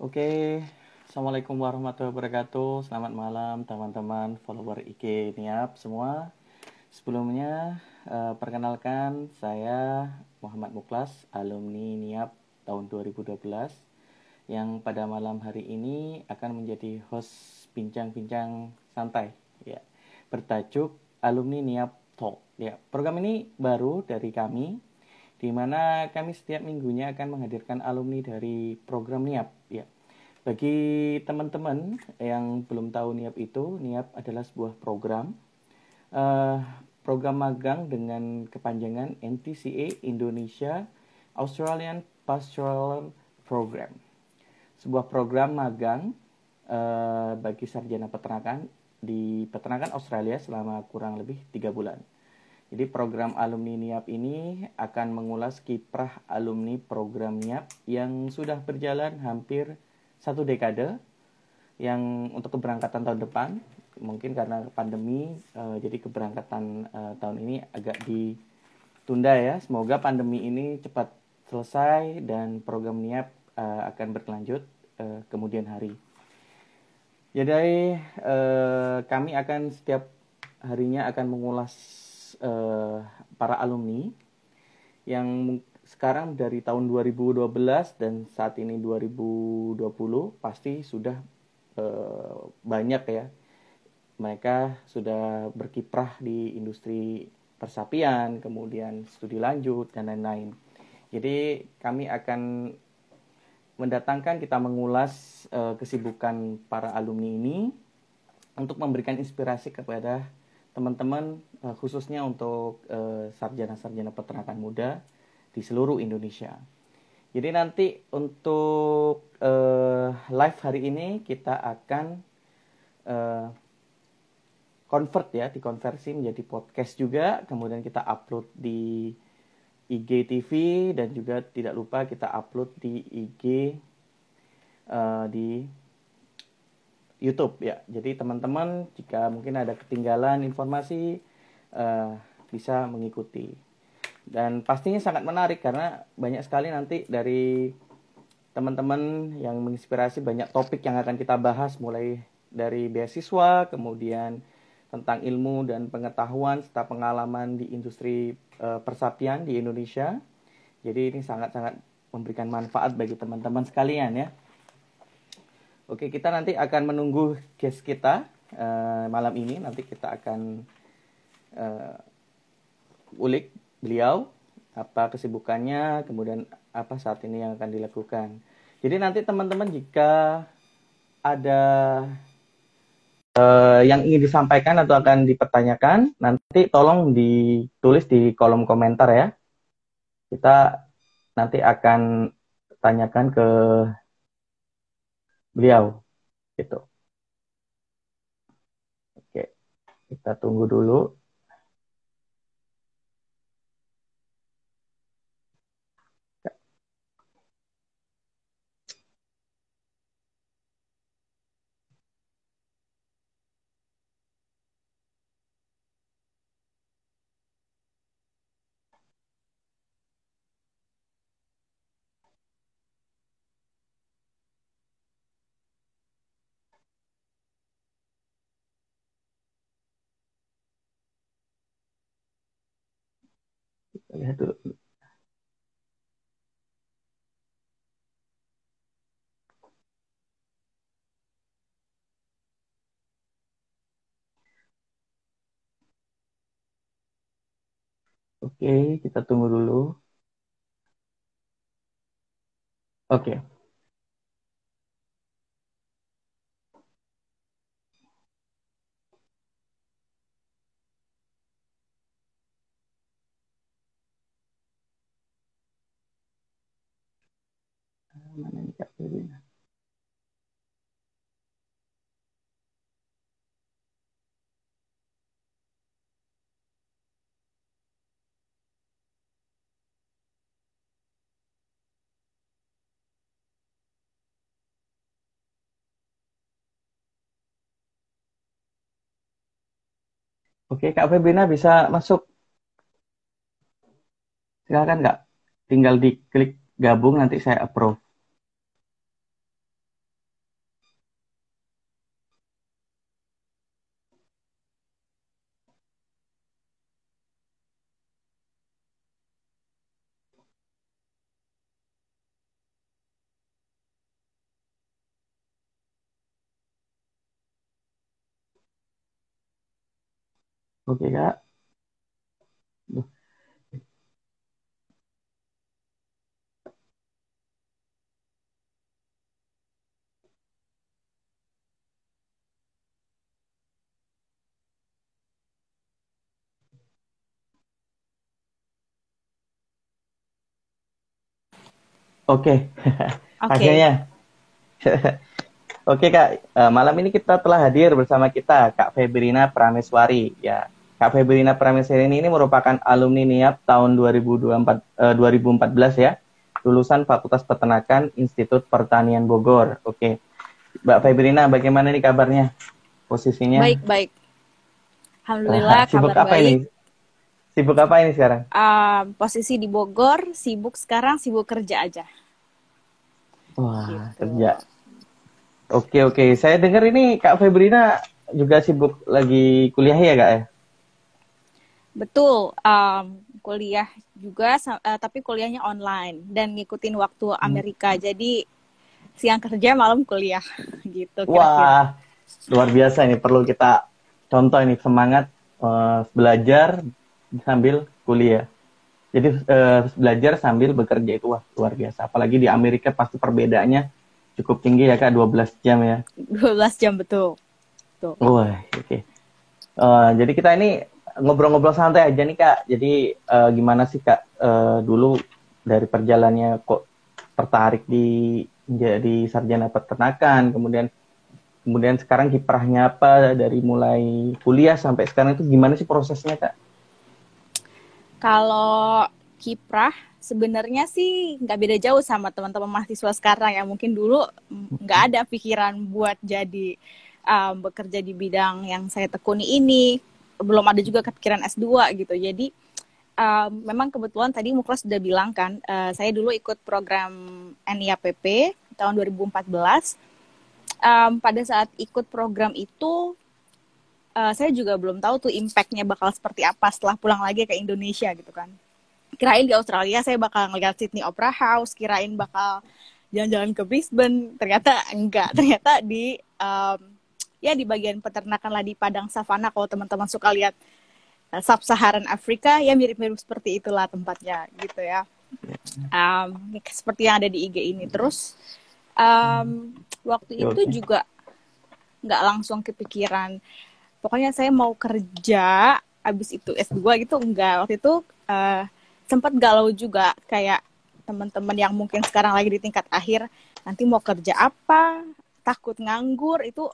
Oke, Assalamualaikum warahmatullahi wabarakatuh. Selamat malam teman-teman follower IG Niap semua. Sebelumnya eh, perkenalkan saya Muhammad Muklas, alumni Niap tahun 2012 yang pada malam hari ini akan menjadi host bincang-bincang santai ya. Bertajuk Alumni Niap Talk. Ya, program ini baru dari kami di mana kami setiap minggunya akan menghadirkan alumni dari program NIAP. Bagi teman-teman yang belum tahu NIAP itu, NIAP adalah sebuah program uh, program magang dengan kepanjangan NTCA Indonesia Australian Pastoral Program. Sebuah program magang uh, bagi sarjana peternakan di peternakan Australia selama kurang lebih tiga bulan. Jadi program alumni NIAP ini akan mengulas kiprah alumni program NIAP yang sudah berjalan hampir satu dekade yang untuk keberangkatan tahun depan. Mungkin karena pandemi uh, jadi keberangkatan uh, tahun ini agak ditunda ya. Semoga pandemi ini cepat selesai dan program NIAP uh, akan berlanjut uh, kemudian hari. Jadi uh, kami akan setiap harinya akan mengulas uh, para alumni yang sekarang dari tahun 2012 dan saat ini 2020 pasti sudah uh, banyak ya mereka sudah berkiprah di industri persapian, kemudian studi lanjut dan lain-lain. Jadi kami akan mendatangkan kita mengulas uh, kesibukan para alumni ini untuk memberikan inspirasi kepada teman-teman uh, khususnya untuk uh, sarjana-sarjana peternakan muda di seluruh Indonesia. Jadi nanti untuk uh, live hari ini kita akan uh, convert ya, dikonversi menjadi podcast juga, kemudian kita upload di IGTV dan juga tidak lupa kita upload di IG uh, di YouTube ya. Jadi teman-teman jika mungkin ada ketinggalan informasi uh, bisa mengikuti. Dan pastinya sangat menarik karena banyak sekali nanti dari teman-teman yang menginspirasi banyak topik yang akan kita bahas mulai dari beasiswa, kemudian tentang ilmu dan pengetahuan serta pengalaman di industri uh, persapian di Indonesia. Jadi ini sangat-sangat memberikan manfaat bagi teman-teman sekalian ya. Oke, kita nanti akan menunggu guest kita uh, malam ini. Nanti kita akan uh, ulik beliau apa kesibukannya, kemudian apa saat ini yang akan dilakukan. Jadi nanti teman-teman jika ada uh, yang ingin disampaikan atau akan dipertanyakan, nanti tolong ditulis di kolom komentar ya. Kita nanti akan tanyakan ke beliau gitu oke kita tunggu dulu lihat dulu Oke, kita tunggu dulu. Oke. mana nih Kak Febrina? Oke, Kak Febrina bisa masuk. Silakan Kak. Tinggal diklik gabung nanti saya approve. Oke, Kak. Oke, Oke, akhirnya. Oke Kak, Eh, malam ini kita telah hadir bersama kita Kak Febrina Prameswari. Ya, Kak Febrina Prameswari ini, ini merupakan alumni NIAP tahun 2024, eh, 2014 ya, lulusan Fakultas Peternakan Institut Pertanian Bogor. Oke, Mbak Febrina, bagaimana nih kabarnya? Posisinya? baik-baik. Ah, Alhamdulillah sibuk kabar apa baik. ini? Sibuk apa ini sekarang? Um, posisi di Bogor, sibuk sekarang, sibuk kerja aja. Wah, Gitu. kerja. Oke oke, saya dengar ini Kak Febrina juga sibuk lagi kuliah ya Kak ya? Betul, um, kuliah juga, eh, tapi kuliahnya online dan ngikutin waktu Amerika. Jadi siang kerja, malam kuliah, gitu kira-kira. Wah, luar biasa ini perlu kita contoh ini semangat eh, belajar sambil kuliah. Jadi eh, belajar sambil bekerja itu wah luar biasa. Apalagi di Amerika pasti perbedaannya cukup tinggi ya Kak, 12 jam ya. 12 jam betul. Tuh. Wah, oke. Eh, jadi kita ini ngobrol-ngobrol santai aja nih Kak. Jadi eh, gimana sih Kak eh, dulu dari perjalanannya kok tertarik di menjadi sarjana peternakan, kemudian kemudian sekarang kiprahnya apa dari mulai kuliah sampai sekarang itu gimana sih prosesnya Kak? Kalau kiprah sebenarnya sih nggak beda jauh sama teman-teman mahasiswa sekarang ya mungkin dulu nggak ada pikiran buat jadi um, bekerja di bidang yang saya tekuni ini belum ada juga kepikiran S2 gitu. Jadi um, memang kebetulan tadi Muklas sudah bilang kan eh, saya dulu ikut program NIAPP tahun 2014 Um, pada saat ikut program itu eh, saya juga belum tahu tuh impactnya bakal seperti apa setelah pulang lagi ke Indonesia gitu kan. Kirain di Australia saya bakal ngeliat Sydney Opera House, kirain bakal jalan-jalan ke Brisbane, ternyata enggak, ternyata di um, ya di bagian peternakan lah di padang savana kalau teman-teman suka lihat uh, sub-Saharan Afrika ya mirip-mirip seperti itulah tempatnya gitu ya. Um, seperti yang ada di IG ini. Terus um, waktu Ya, itu juga nggak langsung kepikiran. Pokoknya saya mau kerja abis itu S2 gitu enggak. Waktu itu eh, sempat galau juga kayak teman-teman yang mungkin sekarang lagi di tingkat akhir nanti mau kerja apa takut nganggur itu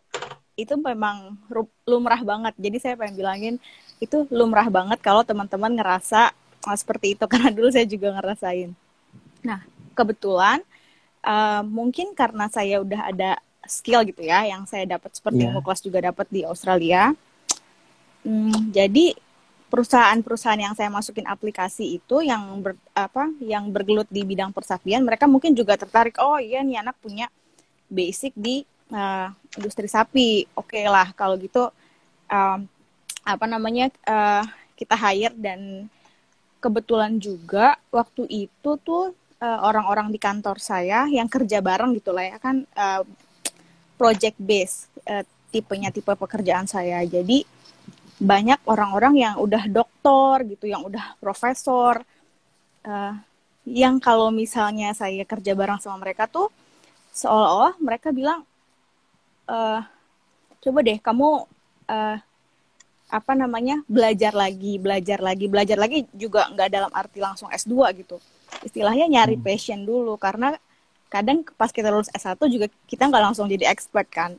itu memang lumrah banget. Jadi saya pengen bilangin itu lumrah banget kalau teman-teman ngerasa ah, seperti itu. Karena dulu saya juga ngerasain. Nah kebetulan eh, mungkin karena saya udah ada skill gitu ya yang saya dapat seperti yang Muklas juga dapat di Australia. Hmm, jadi perusahaan-perusahaan yang saya masukin aplikasi itu yang ber, apa yang bergelut di bidang persapian mereka mungkin juga tertarik oh iya nih anak punya basic di uh, industri sapi. Oke lah kalau gitu um, apa namanya uh, kita hire dan kebetulan juga waktu itu tuh uh, orang-orang di kantor saya yang kerja bareng gitu lah ya kan uh, project base uh, tipenya tipe pekerjaan saya. Jadi banyak orang-orang yang udah doktor gitu, yang udah profesor, eh, yang kalau misalnya saya kerja bareng sama mereka tuh seolah-olah mereka bilang, eh, coba deh kamu eh, apa namanya belajar lagi, belajar lagi, belajar lagi juga nggak dalam arti langsung S2 gitu. Istilahnya nyari Hmm. passion dulu karena kadang pas kita lulus S1 juga kita nggak langsung jadi expert kan,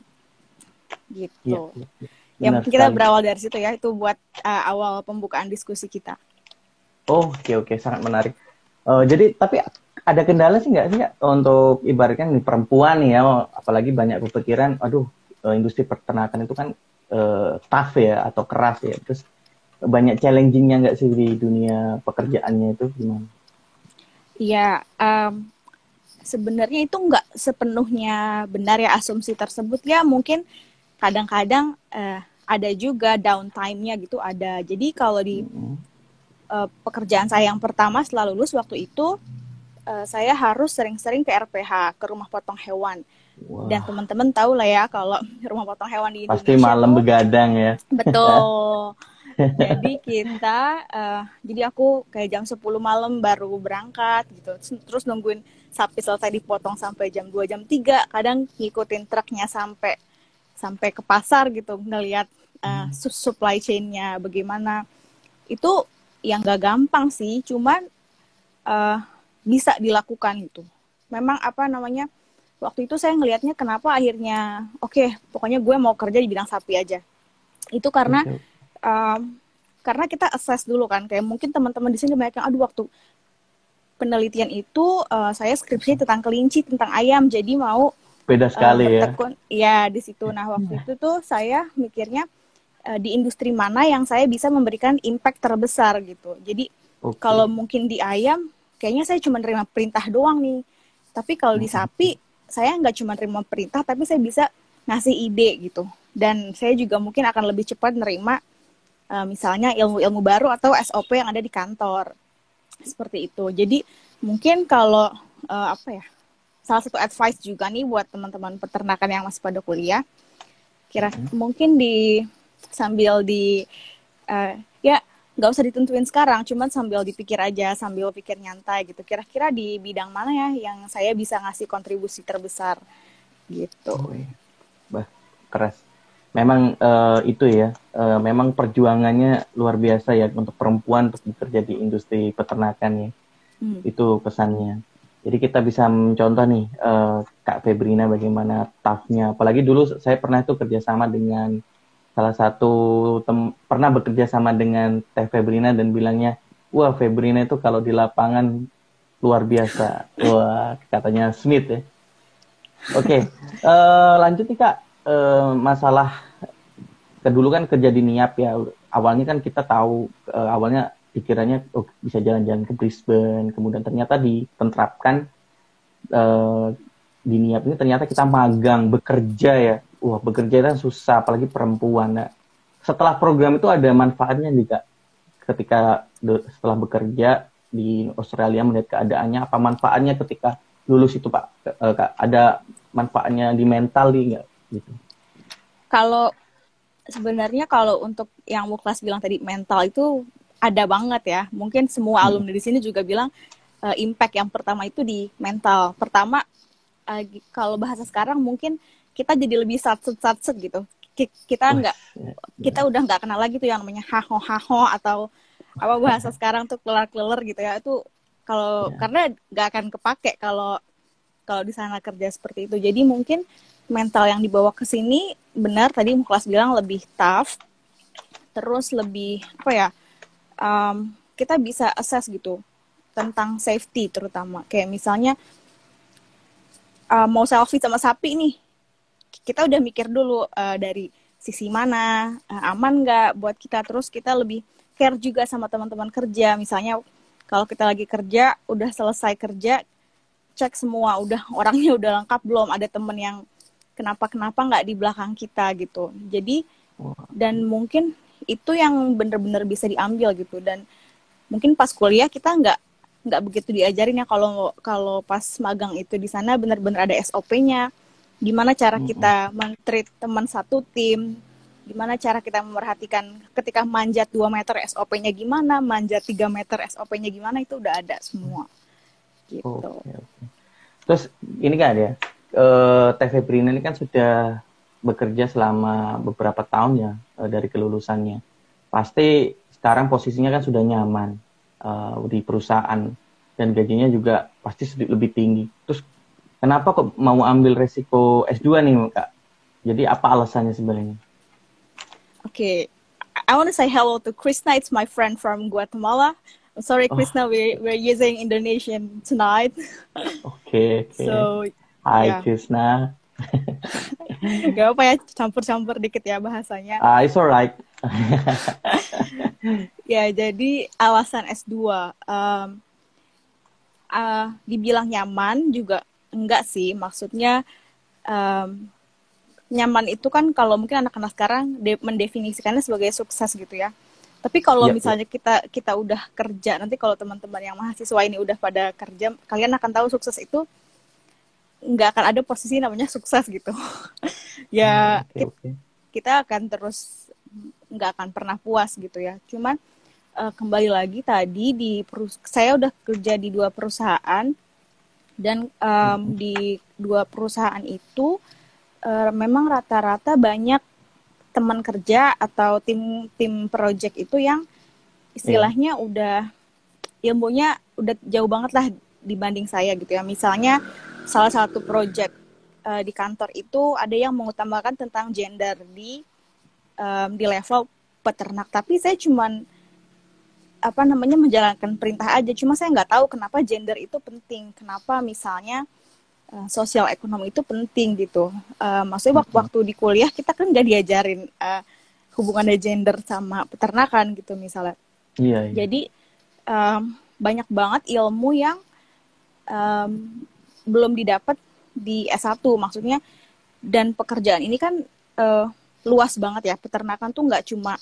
gitu. iya. Ya Benar mungkin kita berawal dari situ ya, itu buat uh, awal pembukaan diskusi kita. Oh, oke oke, sangat menarik. Eh, jadi tapi ada kendala sih nggak sih Kak, untuk ibaratnya nih perempuan nih ya, apalagi banyak kepikiran, aduh eh, industri peternakan itu kan eh, tough ya atau keras ya, terus banyak challengingnya nggak sih di dunia pekerjaannya itu? Gimana? Iya, um, sebenarnya itu nggak sepenuhnya benar ya asumsi tersebut. Ya mungkin kadang-kadang eh, ada juga downtime-nya gitu ada. Jadi kalau di eh, pekerjaan saya yang pertama setelah lulus waktu itu eh, saya harus sering-sering ke RPH ke rumah potong hewan. Dan Wah, teman-teman tahu lah ya kalau rumah potong hewan di pasti Indonesia malam tuh begadang ya. betul. Jadi kita uh, jadi aku kayak jam 10 malam baru berangkat gitu. Terus nungguin sapi selesai dipotong sampai jam 2 jam 3 kadang ngikutin truknya sampai sampai ke pasar gitu ngelihat uh, supply chainnya bagaimana. Itu yang gak gampang sih cuman uh, bisa dilakukan gitu. Memang apa namanya waktu itu saya ngelihatnya kenapa akhirnya oke okay, pokoknya gue mau kerja di bidang sapi aja. Itu karena um, karena kita assess dulu kan kayak mungkin teman-teman di sini banyak yang aduh waktu penelitian itu uh, saya skripsi tentang kelinci tentang ayam jadi mau beda sekali uh, ya ya di situ. Nah waktu itu tuh saya mikirnya uh, di industri mana yang saya bisa memberikan impact terbesar gitu. Jadi okay. kalau mungkin di ayam kayaknya saya cuma terima perintah doang nih. Tapi kalau di sapi saya nggak cuma terima perintah tapi saya bisa ngasih ide gitu. Dan saya juga mungkin akan lebih cepat nerima uh, misalnya ilmu-ilmu baru atau SOP yang ada di kantor. Seperti itu. Jadi mungkin kalau uh, apa ya salah satu advice juga nih buat teman-teman peternakan yang masih pada kuliah kira hmm. mungkin di sambil di uh, ya nggak usah ditentuin sekarang cuman sambil dipikir aja sambil pikir nyantai gitu kira-kira di bidang mana ya yang saya bisa ngasih kontribusi terbesar gitu oh, iya. bah keras memang uh, itu ya uh, memang perjuangannya luar biasa ya untuk perempuan untuk bekerja di industri peternakan ya hmm. itu pesannya jadi kita bisa mencontoh nih uh, Kak Febrina bagaimana toughnya. Apalagi dulu saya pernah itu kerjasama dengan salah satu tem pernah bekerja sama dengan Teh Febrina dan bilangnya, wah Febrina itu kalau di lapangan luar biasa. Wah katanya Smith ya. Oke, okay. uh, eh, lanjut nih Kak. Uh, masalah kedulu kan kerja di Niap ya. Awalnya kan kita tahu uh, awalnya pikirannya oh, bisa jalan-jalan ke Brisbane, kemudian ternyata diterapkan uh, di niat ini ternyata kita magang bekerja ya, wah bekerja kan susah, apalagi perempuan. Nah, setelah program itu ada manfaatnya nih kak, ketika setelah bekerja di Australia melihat keadaannya, apa manfaatnya ketika lulus itu pak, uh, kak ada manfaatnya di mental nih nggak gitu? Kalau sebenarnya kalau untuk yang Muklas bilang tadi mental itu ada banget ya. Mungkin semua hmm. alumni di sini juga bilang uh, impact yang pertama itu di mental. Pertama uh, kalau bahasa sekarang mungkin kita jadi lebih satset satset gitu. Kita nggak ya, ya. kita udah nggak kenal lagi tuh yang namanya haho haho atau apa bahasa sekarang tuh kelar keler gitu ya. Itu kalau ya. karena nggak akan kepake kalau kalau di sana kerja seperti itu. Jadi mungkin mental yang dibawa ke sini benar tadi kelas bilang lebih tough terus lebih apa ya um, kita bisa assess gitu tentang safety terutama kayak misalnya uh, mau selfie sama sapi nih kita udah mikir dulu uh, dari sisi mana uh, aman nggak buat kita. Terus kita lebih care juga sama teman-teman kerja. Misalnya kalau kita lagi kerja udah selesai kerja cek semua udah orangnya udah lengkap belum? Ada temen yang kenapa kenapa nggak di belakang kita gitu. Jadi dan mungkin itu yang bener-bener bisa diambil gitu. Dan mungkin pas kuliah kita nggak nggak begitu diajarin ya. Kalau kalau pas magang itu di sana bener-bener ada SOP-nya gimana cara kita mentreat teman satu tim gimana cara kita memerhatikan ketika manjat 2 meter SOP-nya gimana manjat 3 meter SOP-nya gimana itu udah ada semua gitu okay, okay. terus ini kan ya uh, TV Brina ini kan sudah bekerja selama beberapa tahun ya uh, dari kelulusannya. Pasti sekarang posisinya kan sudah nyaman uh, di perusahaan dan gajinya juga pasti lebih tinggi. Terus kenapa kok mau ambil resiko S2 nih, Kak? Jadi apa alasannya sebenarnya? Oke, okay. I want to say hello to Krishna. It's my friend from Guatemala. I'm sorry. Krishna, oh. we're, we're using Indonesian tonight. Oke, okay, okay. So, Hi, yeah. Krishna. Gak apa ya, campur-campur dikit ya bahasanya. Uh, it's alright. ya, jadi alasan S2. Um, uh, dibilang nyaman juga enggak sih. Maksudnya um, nyaman itu kan kalau mungkin anak-anak sekarang mendefinisikannya sebagai sukses gitu ya. Tapi kalau yep, misalnya yep. kita kita udah kerja, nanti kalau teman-teman yang mahasiswa ini udah pada kerja, kalian akan tahu sukses itu nggak akan ada posisi namanya sukses gitu ya hmm, okay, okay. kita akan terus nggak akan pernah puas gitu ya. Cuman uh, kembali lagi tadi di saya udah kerja di dua perusahaan dan um, di dua perusahaan itu uh, memang rata-rata banyak teman kerja atau tim tim project itu yang istilahnya yeah. udah ilmunya udah jauh banget lah dibanding saya gitu ya. Misalnya salah satu project uh, di kantor itu ada yang mengutamakan tentang gender di um, di level peternak tapi saya cuman apa namanya menjalankan perintah aja. Cuma saya nggak tahu kenapa gender itu penting. Kenapa misalnya uh, sosial ekonomi itu penting gitu. Uh, maksudnya waktu waktu di kuliah kita kan nggak diajarin uh, hubungannya gender sama peternakan gitu misalnya. Iya, iya. jadi um, banyak banget ilmu yang um, belum didapat di S1 maksudnya dan pekerjaan ini kan uh, luas banget ya. Peternakan tuh nggak cuma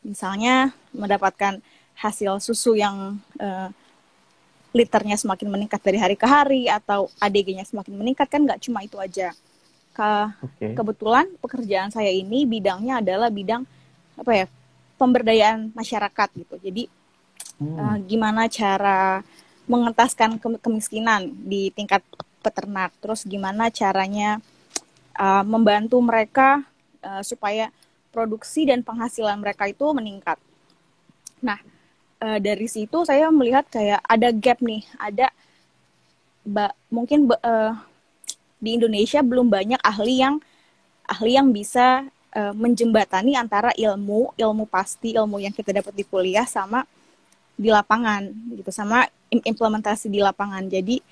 misalnya mendapatkan hasil susu yang uh, liternya semakin meningkat dari hari ke hari atau ADG-nya semakin meningkat kan nggak cuma itu aja. Ke, okay. Kebetulan pekerjaan saya ini bidangnya adalah bidang apa ya pemberdayaan masyarakat gitu. Jadi hmm. uh, gimana cara mengentaskan ke kemiskinan di tingkat peternak. Terus gimana caranya uh, membantu mereka uh, supaya produksi dan penghasilan mereka itu meningkat. Nah, uh, dari situ saya melihat kayak ada gap nih, ada ba mungkin uh, di Indonesia belum banyak ahli yang ahli yang bisa uh, menjembatani antara ilmu, ilmu pasti, ilmu yang kita dapat di kuliah sama di lapangan gitu, sama implementasi di lapangan. Jadi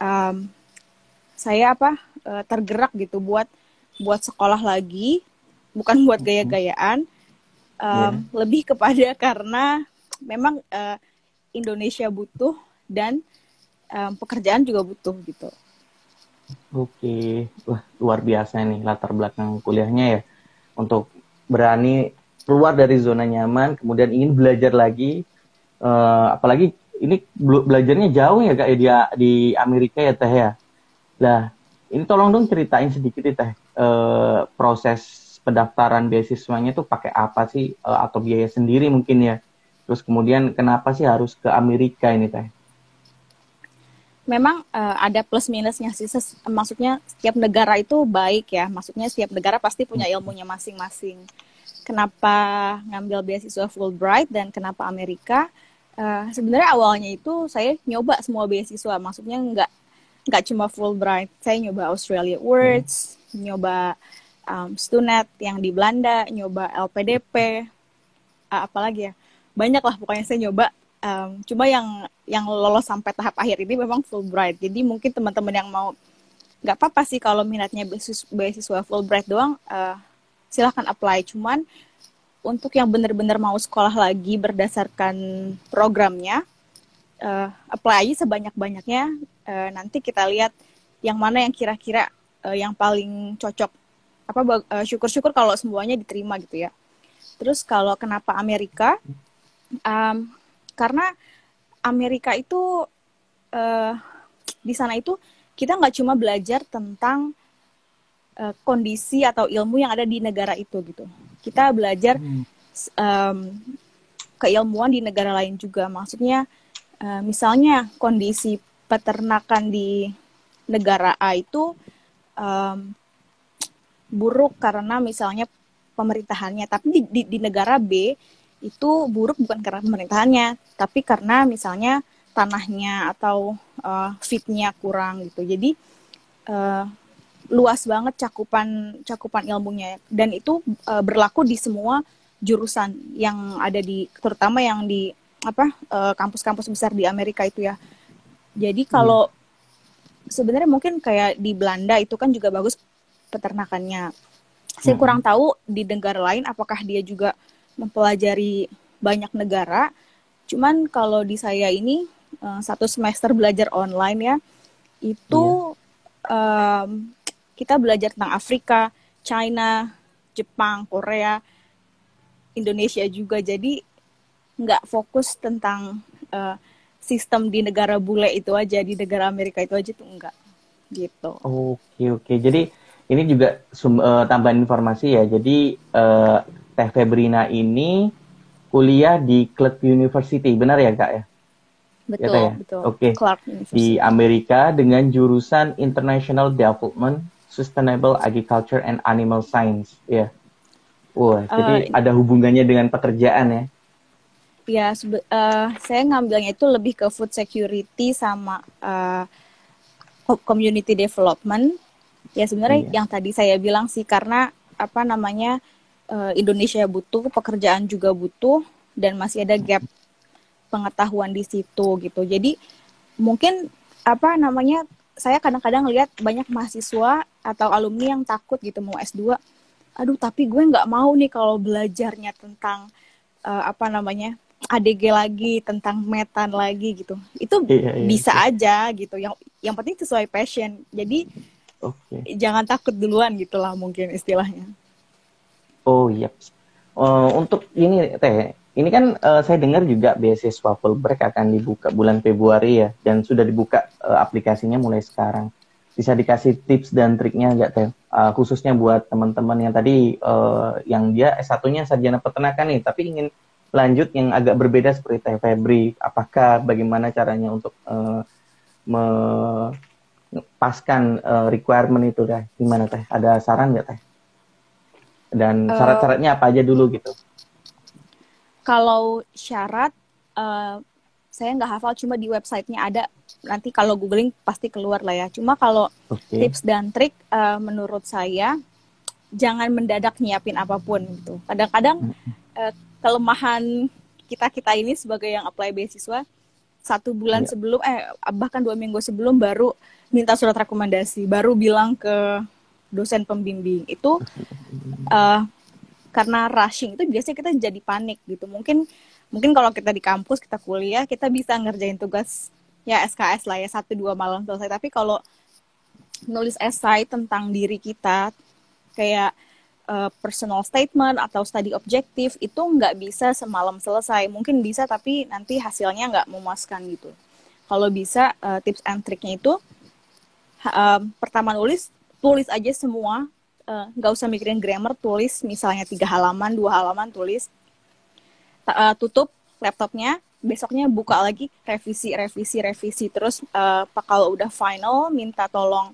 um, saya apa uh, tergerak gitu buat buat sekolah lagi bukan buat gaya-gayaan um, yeah. lebih kepada karena memang uh, Indonesia butuh dan um, pekerjaan juga butuh gitu. Oke, wah luar biasa nih latar belakang kuliahnya ya untuk berani keluar dari zona nyaman, kemudian ingin belajar lagi, uh, apalagi ini belajarnya jauh ya kak ya di, di Amerika ya teh ya. Nah, ini tolong dong ceritain sedikit teh uh, proses pendaftaran beasiswanya tuh pakai apa sih uh, atau biaya sendiri mungkin ya. Terus kemudian kenapa sih harus ke Amerika ini teh? Memang uh, ada plus minusnya sih. Maksudnya setiap negara itu baik ya. Maksudnya setiap negara pasti punya ilmunya masing-masing. Kenapa ngambil beasiswa Fulbright dan kenapa Amerika? Uh, sebenarnya awalnya itu saya nyoba semua beasiswa. Maksudnya nggak nggak cuma Fulbright, saya nyoba Australia Words, hmm. nyoba um, Stunet yang di Belanda, nyoba LPDP, uh, apalagi ya, banyak lah pokoknya saya nyoba. Um, cuma yang yang lolos sampai tahap akhir ini memang Fulbright. Jadi mungkin teman-teman yang mau nggak apa-apa sih kalau minatnya beasiswa, Fulbright doang, uh, silahkan apply. Cuman untuk yang benar-benar mau sekolah lagi berdasarkan programnya, uh, apply aja sebanyak-banyaknya uh, nanti kita lihat yang mana yang kira-kira uh, yang paling cocok apa uh, syukur-syukur kalau semuanya diterima gitu ya terus kalau kenapa Amerika um, karena Amerika itu uh, di sana itu kita nggak cuma belajar tentang uh, kondisi atau ilmu yang ada di negara itu gitu. Kita belajar um, keilmuan di negara lain juga. Maksudnya uh, misalnya kondisi peternakan di negara A itu um, buruk karena misalnya pemerintahannya, tapi di, di, di negara B itu buruk bukan karena pemerintahannya, tapi karena misalnya tanahnya atau uh, fitnya kurang gitu. Jadi uh, luas banget cakupan cakupan ilmunya dan itu uh, berlaku di semua jurusan yang ada di terutama yang di apa kampus-kampus uh, besar di Amerika itu ya jadi kalau hmm. sebenarnya mungkin kayak di Belanda itu kan juga bagus peternakannya. Saya hmm. kurang tahu di negara lain apakah dia juga mempelajari banyak negara. Cuman kalau di saya ini uh, satu semester belajar online ya, itu yeah. um, kita belajar tentang Afrika, China, Jepang, Korea, Indonesia juga. Jadi nggak fokus tentang uh, sistem di negara bule itu aja di negara Amerika itu aja tuh enggak gitu. Oke oke. Jadi ini juga sum, uh, tambahan informasi ya. Jadi uh, Teh Febrina ini kuliah di Clark University, benar ya kak ya? Betul, ya, ya? betul. Oke. Okay. Di Amerika dengan jurusan International Development, Sustainable Agriculture and Animal Science, ya. Wah, uh, jadi ada hubungannya dengan pekerjaan ya? Ya, uh, saya ngambilnya itu lebih ke food security sama uh, community development. Ya sebenarnya iya. yang tadi saya bilang sih karena apa namanya uh, Indonesia butuh, pekerjaan juga butuh, dan masih ada gap pengetahuan di situ gitu. Jadi mungkin apa namanya saya kadang-kadang lihat banyak mahasiswa atau alumni yang takut gitu mau S2. Aduh, tapi gue nggak mau nih kalau belajarnya tentang uh, apa namanya ADG lagi, tentang metan lagi gitu. Itu iya, iya, bisa iya. aja gitu. Yang yang penting sesuai passion. Jadi okay. jangan takut duluan gitulah mungkin istilahnya. Oh iya. Uh, untuk ini teh, ini kan uh, saya dengar juga beasiswa Fulbright akan dibuka bulan Februari ya, dan sudah dibuka uh, aplikasinya mulai sekarang. Bisa dikasih tips dan triknya nggak teh? Uh, khususnya buat teman-teman yang tadi uh, yang dia S1-nya sarjana peternakan nih, tapi ingin lanjut yang agak berbeda seperti Teh Febri. Apakah bagaimana caranya untuk uh, mepaskan uh, requirement itu teh? Gimana teh? Ada saran nggak teh? Dan uh, syarat-syaratnya apa aja dulu gitu? Kalau syarat uh, saya nggak hafal cuma di websitenya ada. Nanti kalau googling pasti keluar lah ya. Cuma kalau okay. tips dan trik uh, menurut saya jangan mendadak nyiapin apa pun gitu. Kadang-kadang uh, kelemahan kita kita ini sebagai yang apply beasiswa satu bulan yeah. sebelum eh bahkan dua minggu sebelum baru minta surat rekomendasi. Baru bilang ke dosen pembimbing itu uh, karena rushing itu biasanya kita jadi panik gitu. Mungkin mungkin kalau kita di kampus kita kuliah kita bisa ngerjain tugas ya SKS lah ya satu dua malam selesai. Tapi kalau nulis esai tentang diri kita kayak uh, personal statement atau study objektif itu nggak bisa semalam selesai. Mungkin bisa tapi nanti hasilnya nggak memuaskan gitu. Kalau bisa uh, tips and triknya itu uh, pertama nulis tulis aja semua eh, nggak uh, usah mikirin grammar tulis misalnya tiga halaman dua halaman tulis. Uh, tutup laptopnya besoknya buka lagi revisi revisi revisi. Terus uh, kalau udah final minta tolong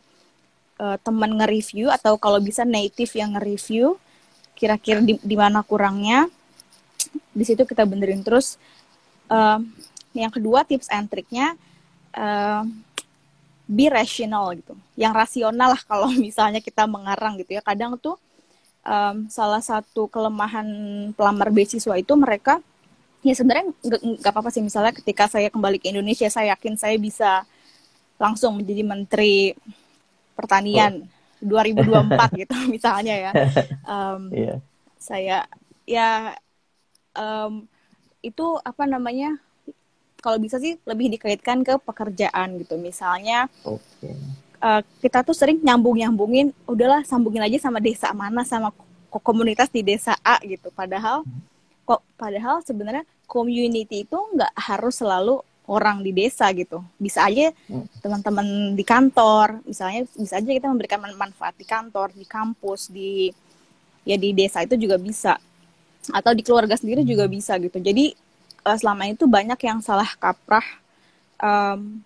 uh, teman nge-review atau kalau bisa native yang nge-review kira-kira di, di mana kurangnya di situ kita benerin. Terus uh, yang kedua tips and triknya uh, be rational gitu. Yang rasional lah kalau misalnya kita mengarang gitu ya. Kadang tuh um, salah satu kelemahan pelamar beasiswa itu mereka ya sebenarnya nggak apa-apa sih misalnya ketika saya kembali ke Indonesia saya yakin saya bisa langsung menjadi menteri pertanian oh. 2024 gitu misalnya ya. Um, yeah. Saya ya um, itu apa namanya kalau bisa sih lebih dikaitkan ke pekerjaan gitu. Misalnya okay. uh, eh, kita tuh sering nyambung-nyambungin, udahlah sambungin aja sama desa mana sama komunitas di desa A gitu. Padahal kok padahal sebenarnya community itu nggak harus selalu orang di desa gitu. Bisa aja hmm. teman-teman di kantor, misalnya bisa aja kita memberikan manfaat di kantor, di kampus, di ya di desa itu juga bisa. Atau di keluarga sendiri juga hmm. bisa gitu. Jadi uh, selama itu banyak yang salah kaprah. Um,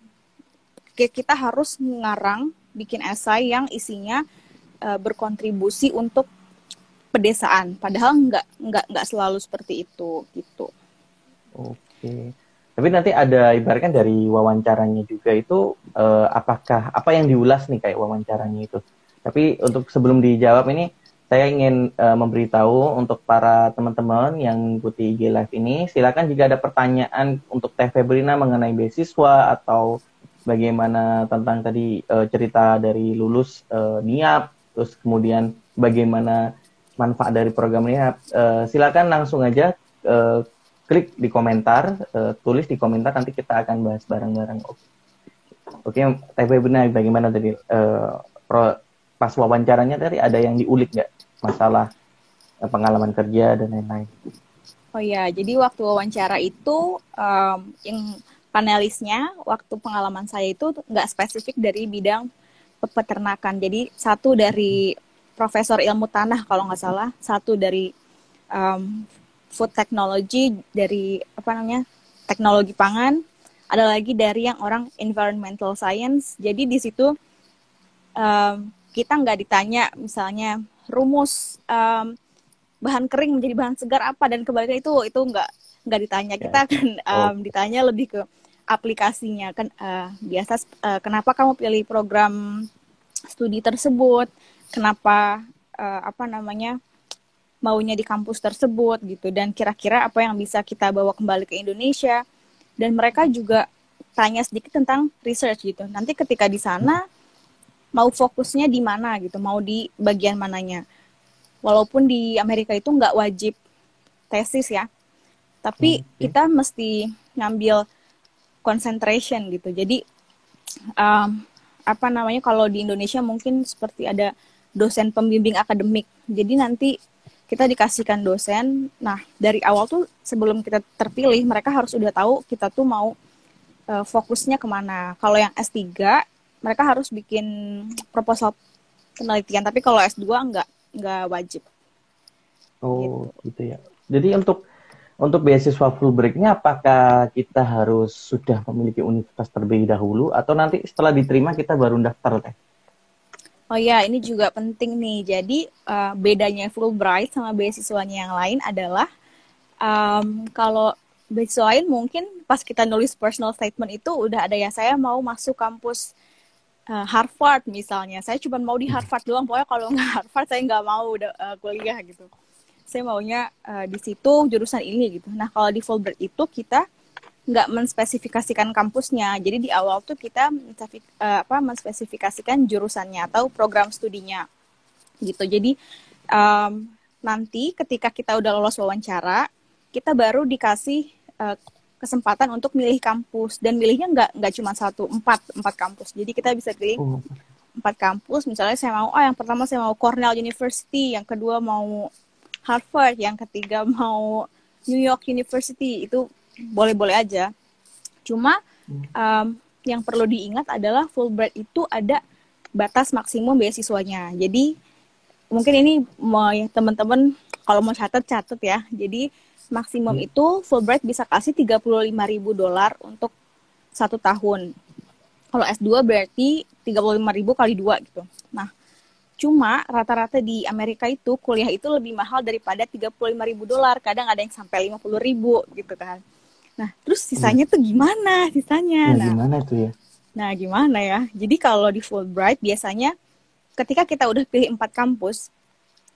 kita harus ngarang, bikin esai yang isinya uh, berkontribusi untuk pedesaan. Padahal nggak nggak nggak selalu seperti itu gitu. Oke. Tapi nanti ada ibaratkan dari wawancaranya juga itu uh, apakah apa yang diulas nih kayak wawancaranya itu. Tapi untuk sebelum dijawab ini saya ingin uh, memberitahu untuk para teman-teman yang mengikuti IG Live ini, silakan jika ada pertanyaan untuk Teh Febrina mengenai beasiswa atau bagaimana tentang tadi uh, cerita dari lulus uh, NIAP, terus kemudian bagaimana manfaat dari program NIAP, uh, silakan langsung aja uh, klik di komentar, uh, tulis di komentar nanti kita akan bahas bareng-bareng. Oke, okay. Teh Febrina bagaimana tadi uh, pro, pas wawancaranya tadi ada yang diulik nggak? Masalah eh, pengalaman kerja dan lain-lain. Oh ya, jadi waktu wawancara itu um, yang panelisnya waktu pengalaman saya itu nggak spesifik dari bidang peternakan. Jadi satu dari profesor ilmu tanah kalau nggak salah, satu dari um, food technology dari apa namanya teknologi pangan ada lagi dari yang orang environmental science jadi di situ um, kita nggak ditanya misalnya rumus um, bahan kering menjadi bahan segar apa dan kebalikannya itu itu nggak nggak ditanya. Kita ya. akan um, ditanya lebih ke aplikasinya. Kan uh, biasa uh, kenapa kamu pilih program studi tersebut? Kenapa uh, apa namanya maunya di kampus tersebut gitu. Dan kira-kira apa yang bisa kita bawa kembali ke Indonesia? Dan mereka juga tanya sedikit tentang research gitu. Nanti ketika di sana mau fokusnya di mana gitu mau di bagian mananya. Walaupun di Amerika itu nggak wajib tesis ya tapi okay. kita mesti ngambil concentration gitu. Jadi um, apa namanya kalau di Indonesia mungkin seperti ada dosen pembimbing akademik. Jadi nanti kita dikasihkan dosen. Nah dari awal tuh sebelum kita terpilih mereka harus udah tahu kita tuh mau uh, fokusnya ke mana. Kalau yang S3 mereka harus bikin proposal penelitian tapi kalau S2 nggak nggak wajib Oh, gitu. gitu ya. Jadi untuk untuk beasiswa full breaknya apakah kita harus sudah memiliki universitas terlebih dahulu atau nanti setelah diterima kita baru daftar teh? Oh ya, ini juga penting nih. Jadi uh, bedanya Fulbright sama beasiswanya yang lain adalah um, kalau beasiswa lain mungkin pas kita nulis personal statement itu udah ada ya saya mau masuk kampus uh, Harvard misalnya. Saya cuma mau di Harvard doang. Pokoknya kalau nggak Harvard saya nggak mau uh, kuliah gitu saya maunya uh, di situ jurusan ini gitu. Nah kalau di Fulbright itu kita nggak menspesifikasikan kampusnya. Jadi di awal tuh kita uh, apa menspesifikasikan jurusannya atau program studinya gitu. Jadi um, nanti ketika kita udah lolos wawancara, kita baru dikasih uh, kesempatan untuk milih kampus dan milihnya nggak nggak cuma satu empat empat kampus. Jadi kita bisa pilih oh. empat kampus. Misalnya saya mau, oh yang pertama saya mau Cornell University, yang kedua mau Harvard, yang ketiga mau New York University itu boleh-boleh aja. Cuma um, yang perlu diingat adalah Fulbright itu ada batas maksimum beasiswanya. Jadi mungkin ini mau teman-teman kalau mau catat catat ya. Jadi maksimum hmm. itu Fulbright bisa kasih 35 ribu dolar untuk satu tahun. Kalau S2 berarti 35 ribu kali dua gitu. Nah, Cuma rata-rata di Amerika itu kuliah itu lebih mahal daripada 35 ribu dolar. Kadang ada yang sampai 50 ribu gitu kan. Nah, terus sisanya tuh gimana sisanya? Nah, nah, gimana tuh ya? Nah, gimana ya? Jadi kalau di Fulbright biasanya ketika kita udah pilih empat kampus,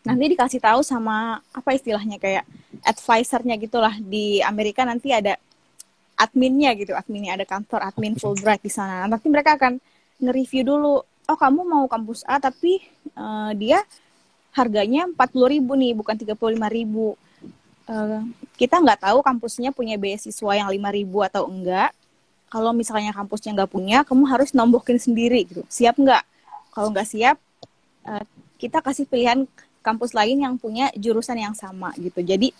nanti dikasih tahu sama apa istilahnya kayak advisernya gitulah. Di Amerika nanti ada adminnya gitu, adminnya ada kantor admin Fulbright di sana. Nanti mereka akan nge-review dulu oh kamu mau kampus A tapi uh, dia harganya 40 ribu nih bukan 35 ribu. Uh, kita nggak tahu kampusnya punya beasiswa yang 5 ribu atau enggak. Kalau misalnya kampusnya nggak punya kamu harus nombokin sendiri gitu. Siap nggak? Kalau nggak siap uh, kita kasih pilihan kampus lain yang punya jurusan yang sama gitu. Jadi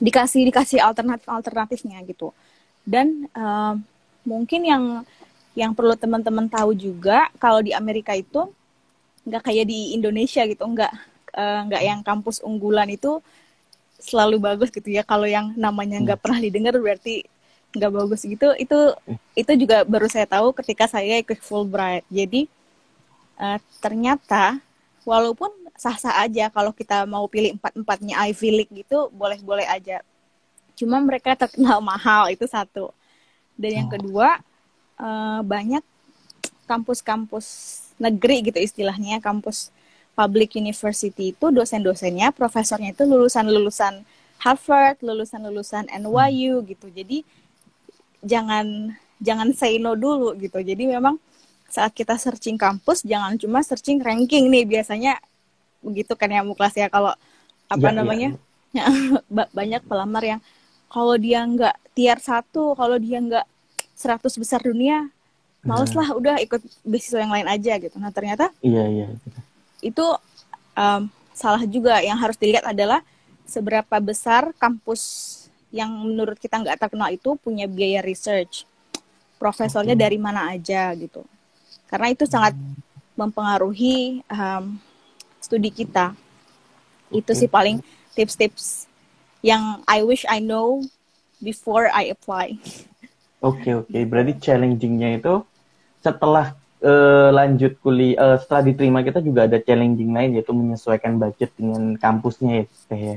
dikasih dikasih alternatif alternatifnya gitu. Dan uh, mungkin yang yang perlu teman-teman tahu juga kalau di Amerika itu nggak kayak di Indonesia gitu nggak uh, nggak yang kampus unggulan itu selalu bagus gitu ya. Kalau yang namanya nggak hmm. pernah didengar berarti nggak bagus gitu. Itu itu juga baru saya tahu ketika saya ikut Fulbright. Jadi uh, ternyata walaupun sah-sah aja kalau kita mau pilih empat empatnya Ivy League gitu boleh-boleh aja. Cuma mereka terkenal mahal itu satu. Dan yang oh. kedua uh, banyak kampus-kampus negeri gitu istilahnya kampus public university itu dosen-dosennya profesornya itu lulusan-lulusan Harvard lulusan-lulusan NYU gitu. Jadi jangan jangan say no dulu gitu. Jadi memang saat kita searching kampus jangan cuma searching ranking nih. Biasanya begitu kan ya muklas ya kalau apa ya, namanya? Ya. banyak pelamar yang kalau dia nggak tier satu kalau dia nggak 100 besar dunia males lah udah ikut beasiswa yang lain aja gitu. Nah ternyata iya iya. itu um, salah juga. Yang harus dilihat adalah seberapa besar kampus yang menurut kita nggak terkenal itu punya biaya research. Profesornya okay. dari mana aja gitu. Karena itu sangat hmm. mempengaruhi um, studi kita itu sih paling tips-tips yang I wish I know before I apply. Oke okay, oke, okay. berarti challengingnya itu setelah uh, lanjut kuliah, uh, setelah diterima kita juga ada challenging lain yaitu menyesuaikan budget dengan kampusnya ya, teh ya.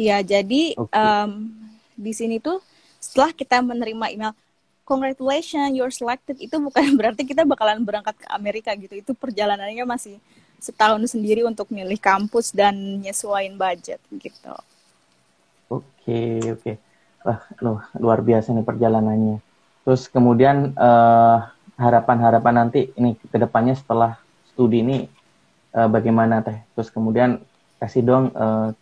Iya, jadi okay. um, di sini tuh setelah kita menerima email congratulations you're selected itu bukan berarti kita bakalan berangkat ke Amerika gitu itu perjalanannya masih setahun sendiri untuk milih kampus dan nyesuaiin budget gitu. Oke oke. Wah loh, luar biasa nih perjalanannya. Terus kemudian uh, harapan-harapan nanti ini ke depannya setelah studi ini uh, bagaimana teh? Terus kemudian kasih dong uh,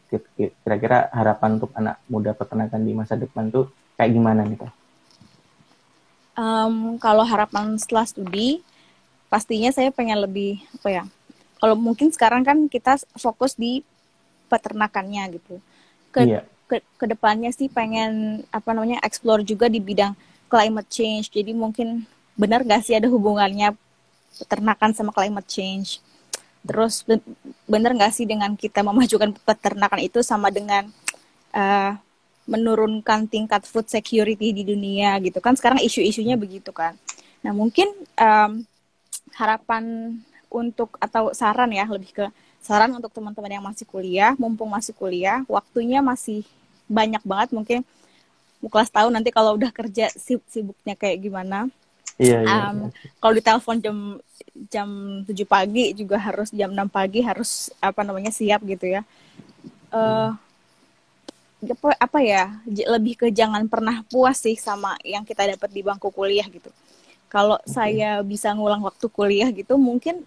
kira-kira harapan untuk anak muda peternakan di masa depan tuh kayak gimana nih teh um, kalau harapan setelah studi pastinya saya pengen lebih apa ya kalau mungkin sekarang kan kita fokus di peternakannya gitu. Ke iya. ke ke depannya sih pengen apa namanya explore juga di bidang climate change. Jadi mungkin benar gak sih ada hubungannya peternakan sama climate change? Terus benar gak sih dengan kita memajukan peternakan itu sama dengan uh, menurunkan tingkat food security di dunia gitu? Kan sekarang isu-isunya begitu kan. Nah mungkin um, harapan untuk atau saran ya lebih ke saran untuk teman-teman yang masih kuliah mumpung masih kuliah waktunya masih banyak banget mungkin kelas tahun nanti kalau udah kerja sibuknya kayak gimana Iya, iya, um, iya. Kalau ditelepon jam jam 7 pagi juga harus jam 6 pagi harus apa namanya siap gitu ya. Uh, apa, apa ya lebih ke jangan pernah puas sih sama yang kita dapat di bangku kuliah gitu kalau okay. saya bisa ngulang waktu kuliah gitu mungkin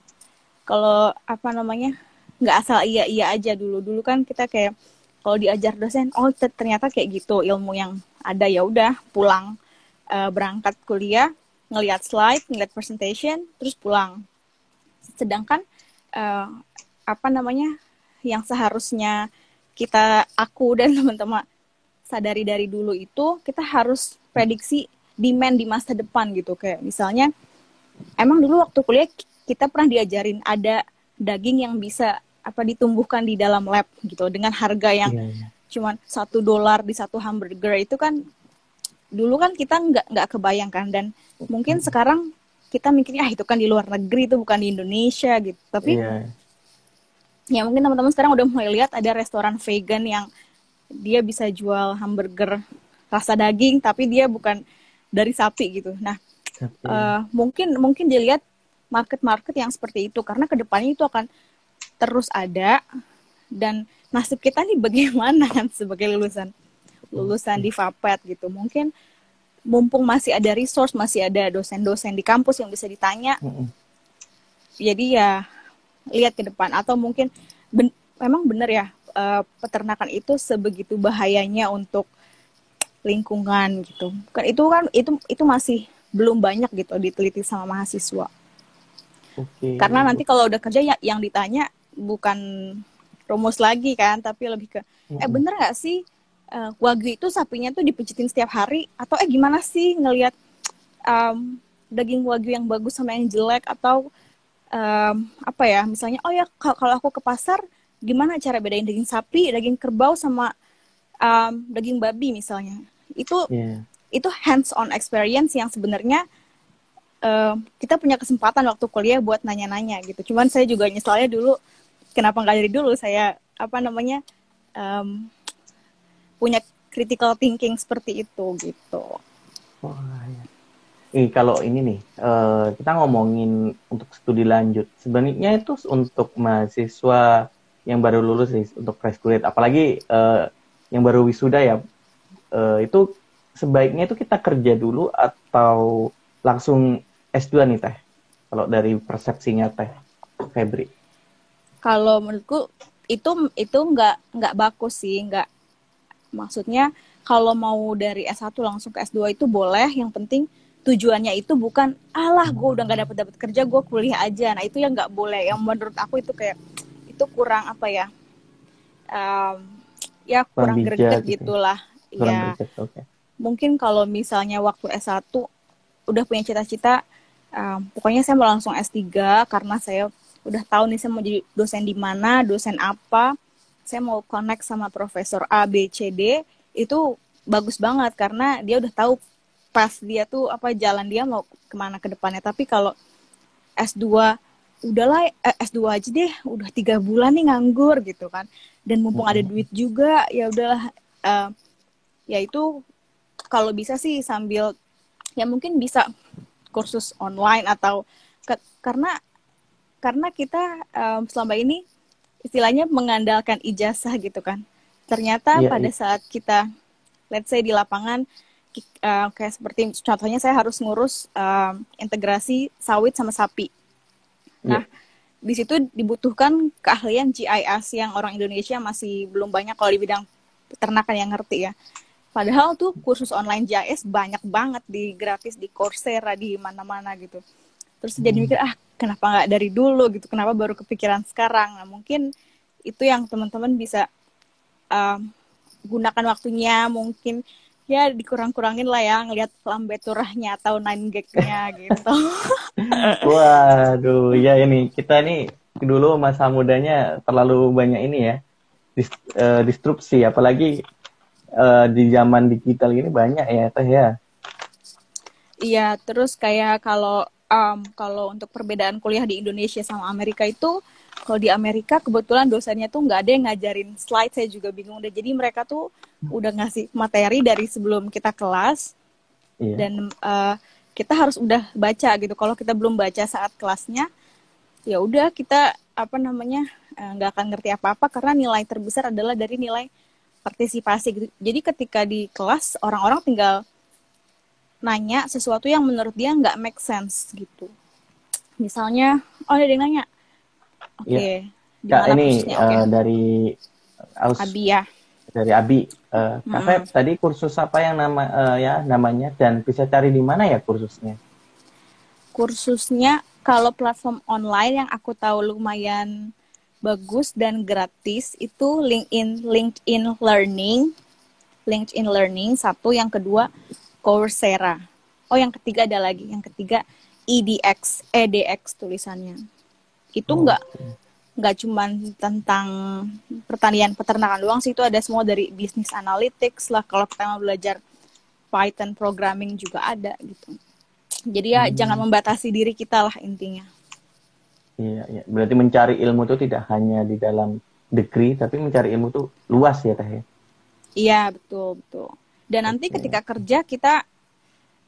kalau apa namanya nggak asal iya iya aja dulu. Dulu kan kita kayak kalau diajar dosen oh ternyata kayak gitu ilmu yang ada ya udah pulang uh, berangkat kuliah ngelihat slide ngelihat presentation terus pulang. Sedangkan uh, apa namanya yang seharusnya kita aku dan teman-teman sadari dari dulu itu kita harus prediksi demand di masa depan gitu. Kayak misalnya emang dulu waktu kuliah kita pernah diajarin ada daging yang bisa apa ditumbuhkan di dalam lab gitu dengan harga yang yeah, yeah. cuman satu dolar di satu hamburger itu kan dulu kan kita nggak nggak kebayangkan. Dan mungkin sekarang kita mikirnya ah itu kan di luar negeri itu bukan di Indonesia gitu. Tapi yeah ya mungkin teman-teman sekarang udah mulai lihat ada restoran vegan yang dia bisa jual hamburger rasa daging tapi dia bukan dari sapi gitu. Nah, uh, mungkin mungkin dilihat market-market yang seperti itu karena ke depannya itu akan terus ada dan nasib kita nih bagaimana kan sebagai lulusan lulusan di Fapet gitu. Mungkin mumpung masih ada resource, masih ada dosen-dosen di kampus yang bisa ditanya. Jadi ya lihat ke depan atau mungkin ben memang benar ya uh, peternakan itu sebegitu bahayanya untuk lingkungan gitu. Kan itu kan itu itu masih belum banyak gitu diteliti sama mahasiswa. Okay. Karena nanti kalau udah kerja ya yang ditanya bukan rumus lagi kan, tapi lebih ke mm-hmm. eh bener nggak sih uh, wagyu itu sapinya tuh dipijitin setiap hari atau eh gimana sih ngelihat um, daging wagyu yang bagus sama yang jelek atau um, apa ya misalnya oh ya kalau aku ke pasar gimana cara bedain daging sapi daging kerbau sama um, daging babi misalnya itu yeah. itu hands on experience yang sebenarnya uh, kita punya kesempatan waktu kuliah buat nanya-nanya gitu. Cuman saya juga nyesalnya dulu kenapa nggak dari dulu? Saya apa namanya um, punya critical thinking seperti itu gitu. Oh, ya eh, kalau ini nih uh, kita ngomongin untuk studi lanjut. Sebenarnya itu untuk mahasiswa yang baru lulus nih untuk fresh graduate apalagi uh, yang baru wisuda ya. Uh, itu sebaiknya itu kita kerja dulu atau langsung S2 nih teh. Kalau dari persepsinya teh Febri. Kalau menurutku itu itu nggak nggak bagus sih nggak. Maksudnya kalau mau dari S1 langsung ke S2 itu boleh yang penting tujuannya itu bukan alah gue udah nggak dapat dapat kerja gue kuliah aja. Nah itu yang nggak boleh. Yang menurut aku itu kayak itu kurang apa ya um, ya kurang, kurang greget gitu. gitulah. Ya okay. mungkin kalau misalnya waktu S1 udah punya cita-cita um, pokoknya saya mau langsung S3 karena saya udah tahu nih saya mau jadi dosen di mana dosen apa. Saya mau connect sama profesor A B C D. Itu bagus banget karena dia udah tahu pas dia tuh apa jalan dia mau ke mana ke depannya. Tapi kalau S2 udahlah eh, S2 aja deh udah tiga bulan nih nganggur gitu kan. Dan mumpung ada duit juga ya udahlah uh, ya itu kalau bisa sih sambil ya mungkin bisa kursus online atau ke, karena karena kita um, selama ini istilahnya mengandalkan ijazah gitu kan ternyata yeah, pada yeah. saat kita let's say di lapangan uh, kayak seperti contohnya saya harus ngurus uh, integrasi sawit sama sapi. Nah, yeah. di situ dibutuhkan keahlian GIS yang orang Indonesia masih belum banyak kalau di bidang peternakan yang ngerti ya. Padahal tuh kursus online GIS banyak banget di gratis di Coursera di mana-mana gitu. Terus hmm. jadi mikir ah kenapa nggak dari dulu gitu? Kenapa baru kepikiran sekarang? Nah mungkin itu yang teman-teman bisa uh, gunakan waktunya mungkin ya dikurang-kurangin lah ya ngelihat lambe turahnya atau nine gagnya gitu. Waduh, ya ini kita ini dulu masa mudanya terlalu banyak ini ya dist, uh, disrupsi, apalagi uh, di zaman digital ini banyak ya teh ya. Iya, terus kayak kalau um, kalau untuk perbedaan kuliah di Indonesia sama Amerika itu kalau di Amerika kebetulan dosennya tuh nggak ada yang ngajarin slide saya juga bingung deh jadi mereka tuh udah ngasih materi dari sebelum kita kelas iya. dan uh, kita harus udah baca gitu kalau kita belum baca saat kelasnya ya udah kita apa namanya eh, nggak akan ngerti apa apa karena nilai terbesar adalah dari nilai partisipasi gitu jadi ketika di kelas orang-orang tinggal nanya sesuatu yang menurut dia nggak make sense gitu misalnya oh ada yang nanya Oke. Okay. Ya. Kak, ini uh, dari Aus, Abi ya. Dari Abi. Uh, Kak mm -hmm. tadi kursus apa yang nama uh, ya namanya dan bisa cari di mana ya kursusnya? Kursusnya kalau platform online yang aku tahu lumayan bagus dan gratis itu LinkedIn LinkedIn Learning. LinkedIn Learning satu, yang kedua Coursera. Oh, yang ketiga ada lagi. Yang ketiga EDX, EDX tulisannya itu oh, nggak oh, nggak okay. cuman tentang pertanian peternakan doang sih itu ada semua dari bisnis analytics lah kalau kita mau belajar Python programming juga ada gitu jadi ya hmm. jangan membatasi diri kita lah intinya iya iya. Berarti mencari ilmu itu tidak hanya di dalam degree tapi mencari ilmu itu luas ya teh ya? iya betul betul. Dan nanti okay. ketika kerja kita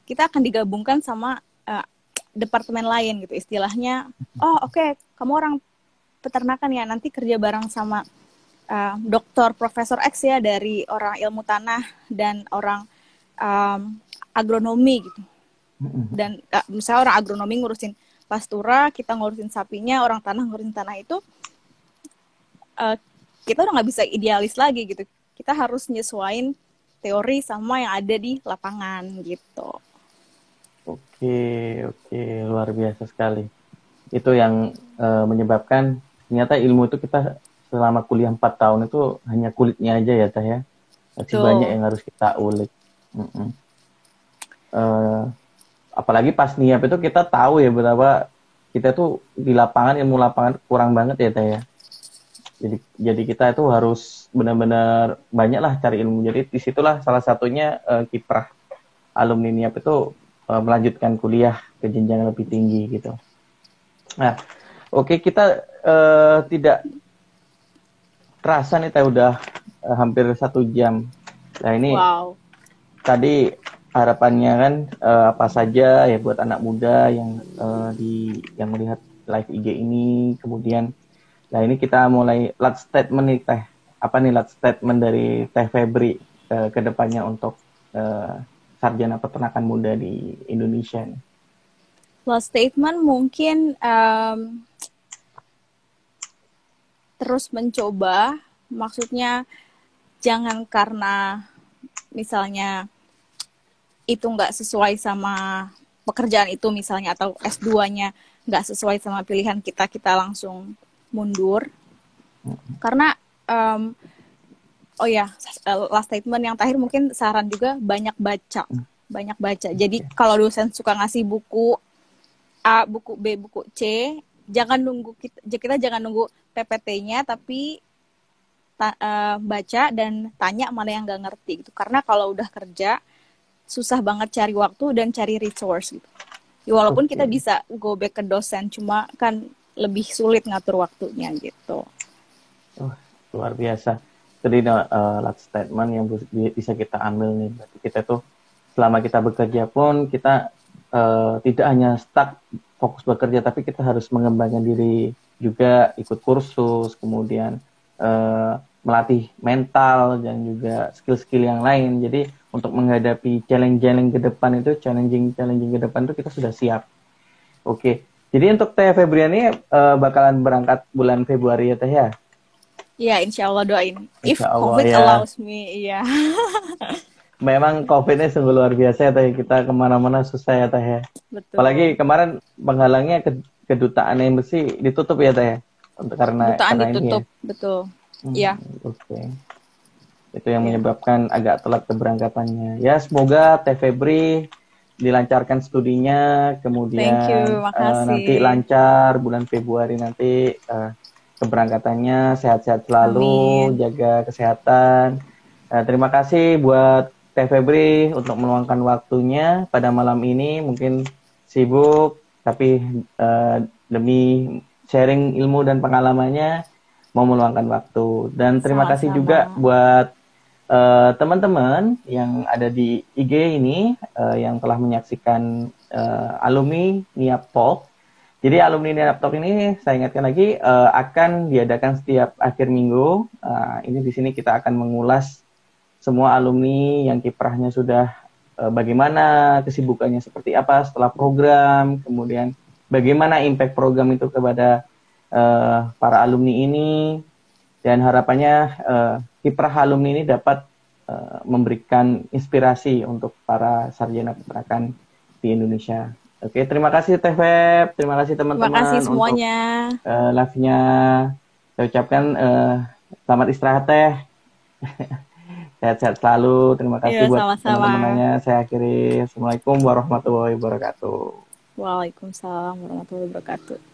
kita akan digabungkan sama uh, departemen lain gitu. Istilahnya oh oke okay, kamu orang peternakan ya nanti kerja bareng sama uh, dokter profesor X ya dari orang ilmu tanah dan orang um, agronomi gitu. Dan uh, misalnya orang agronomi ngurusin pastura kita ngurusin sapinya orang tanah ngurusin tanah itu uh, kita udah nggak bisa idealis lagi gitu kita harus nyesuain teori sama yang ada di lapangan gitu Oke, oke, luar biasa sekali. Itu yang uh, menyebabkan ternyata ilmu itu kita selama kuliah 4 tahun itu hanya kulitnya aja ya Teh ya. Masih Tuh. banyak yang harus kita ulik. Mm -mm. Uh, apalagi pas niap itu kita tahu ya betapa kita tuh di lapangan ilmu lapangan kurang banget ya Teh ya. Jadi jadi kita itu harus benar-benar banyak lah cari ilmu. Jadi di situlah salah satunya uh, kiprah alumni niap itu uh, melanjutkan kuliah ke jenjang lebih tinggi gitu. Nah, oke okay, kita uh, tidak terasa nih, teh udah uh, hampir satu jam. Nah ini wow. tadi harapannya kan uh, apa saja ya buat anak muda yang uh, di yang melihat live IG ini, kemudian nah ini kita mulai last statement nih teh. Apa nih last statement dari teh Febri uh, ke depannya untuk uh, sarjana peternakan muda di Indonesia nih? Last statement mungkin um, terus mencoba, maksudnya jangan karena misalnya itu nggak sesuai sama pekerjaan itu misalnya atau S2-nya nggak sesuai sama pilihan kita kita langsung mundur. Karena um, oh ya last statement yang terakhir mungkin saran juga banyak baca banyak baca. Jadi kalau dosen suka ngasih buku A buku B buku C jangan nunggu kita kita jangan nunggu PPT-nya tapi uh, baca dan tanya mana yang nggak ngerti gitu. Karena kalau udah kerja susah banget cari waktu dan cari resource gitu. Ya, walaupun okay. kita bisa go back ke dosen cuma kan lebih sulit ngatur waktunya gitu. Oh, luar biasa. Jadi uh, last statement yang bisa kita ambil nih. Berarti kita tuh selama kita bekerja pun kita uh, tidak hanya stuck fokus bekerja tapi kita harus mengembangkan diri juga ikut kursus kemudian uh, melatih mental dan juga skill-skill yang lain jadi untuk menghadapi challenge-challenge ke depan itu challenging-challenging ke depan itu kita sudah siap oke okay. jadi untuk Teh Febriani uh, bakalan berangkat bulan Februari ya Teh ya Iya, insya Allah doain. If Allah, COVID ya. allows me, iya. Memang COVID-nya sungguh luar biasa ya Teh. Kita ke mana-mana susah ya Teh ya. Betul. Apalagi kemarin penghalangnya ke kedutaan embassy ditutup ya Teh ya. Untuk karena kedutaan karena ditutup, ini ya. betul. Iya. Hmm, Oke. Okay. Itu yang ya. menyebabkan agak telat keberangkatannya. Ya, semoga Teh Febri dilancarkan studinya, kemudian Thank you, uh, nanti lancar bulan Februari nanti uh, keberangkatannya sehat-sehat selalu, Amin. jaga kesehatan. Nah, terima kasih buat Teh Febri untuk meluangkan waktunya pada malam ini. Mungkin sibuk, tapi uh, demi sharing ilmu dan pengalamannya mau meluangkan waktu. Dan terima Sama-sama. kasih juga buat uh, teman-teman yang ada di IG ini uh, yang telah menyaksikan uh, alumni Niap Talk jadi alumni laptop ini saya ingatkan lagi uh, akan diadakan setiap akhir minggu. Uh, ini di sini kita akan mengulas semua alumni yang kiprahnya sudah uh, bagaimana kesibukannya seperti apa setelah program, kemudian bagaimana impact program itu kepada uh, para alumni ini dan harapannya uh, kiprah alumni ini dapat uh, memberikan inspirasi untuk para sarjana peternakan di Indonesia. Oke, terima kasih Teh Feb, terima kasih teman-teman. Terima kasih semuanya. Untuk, uh, live-nya saya ucapkan uh, selamat istirahat Teh. Sehat-sehat selalu. Terima kasih Yo, buat teman-temannya. Saya akhiri. Assalamualaikum warahmatullahi wabarakatuh. Waalaikumsalam warahmatullahi wabarakatuh.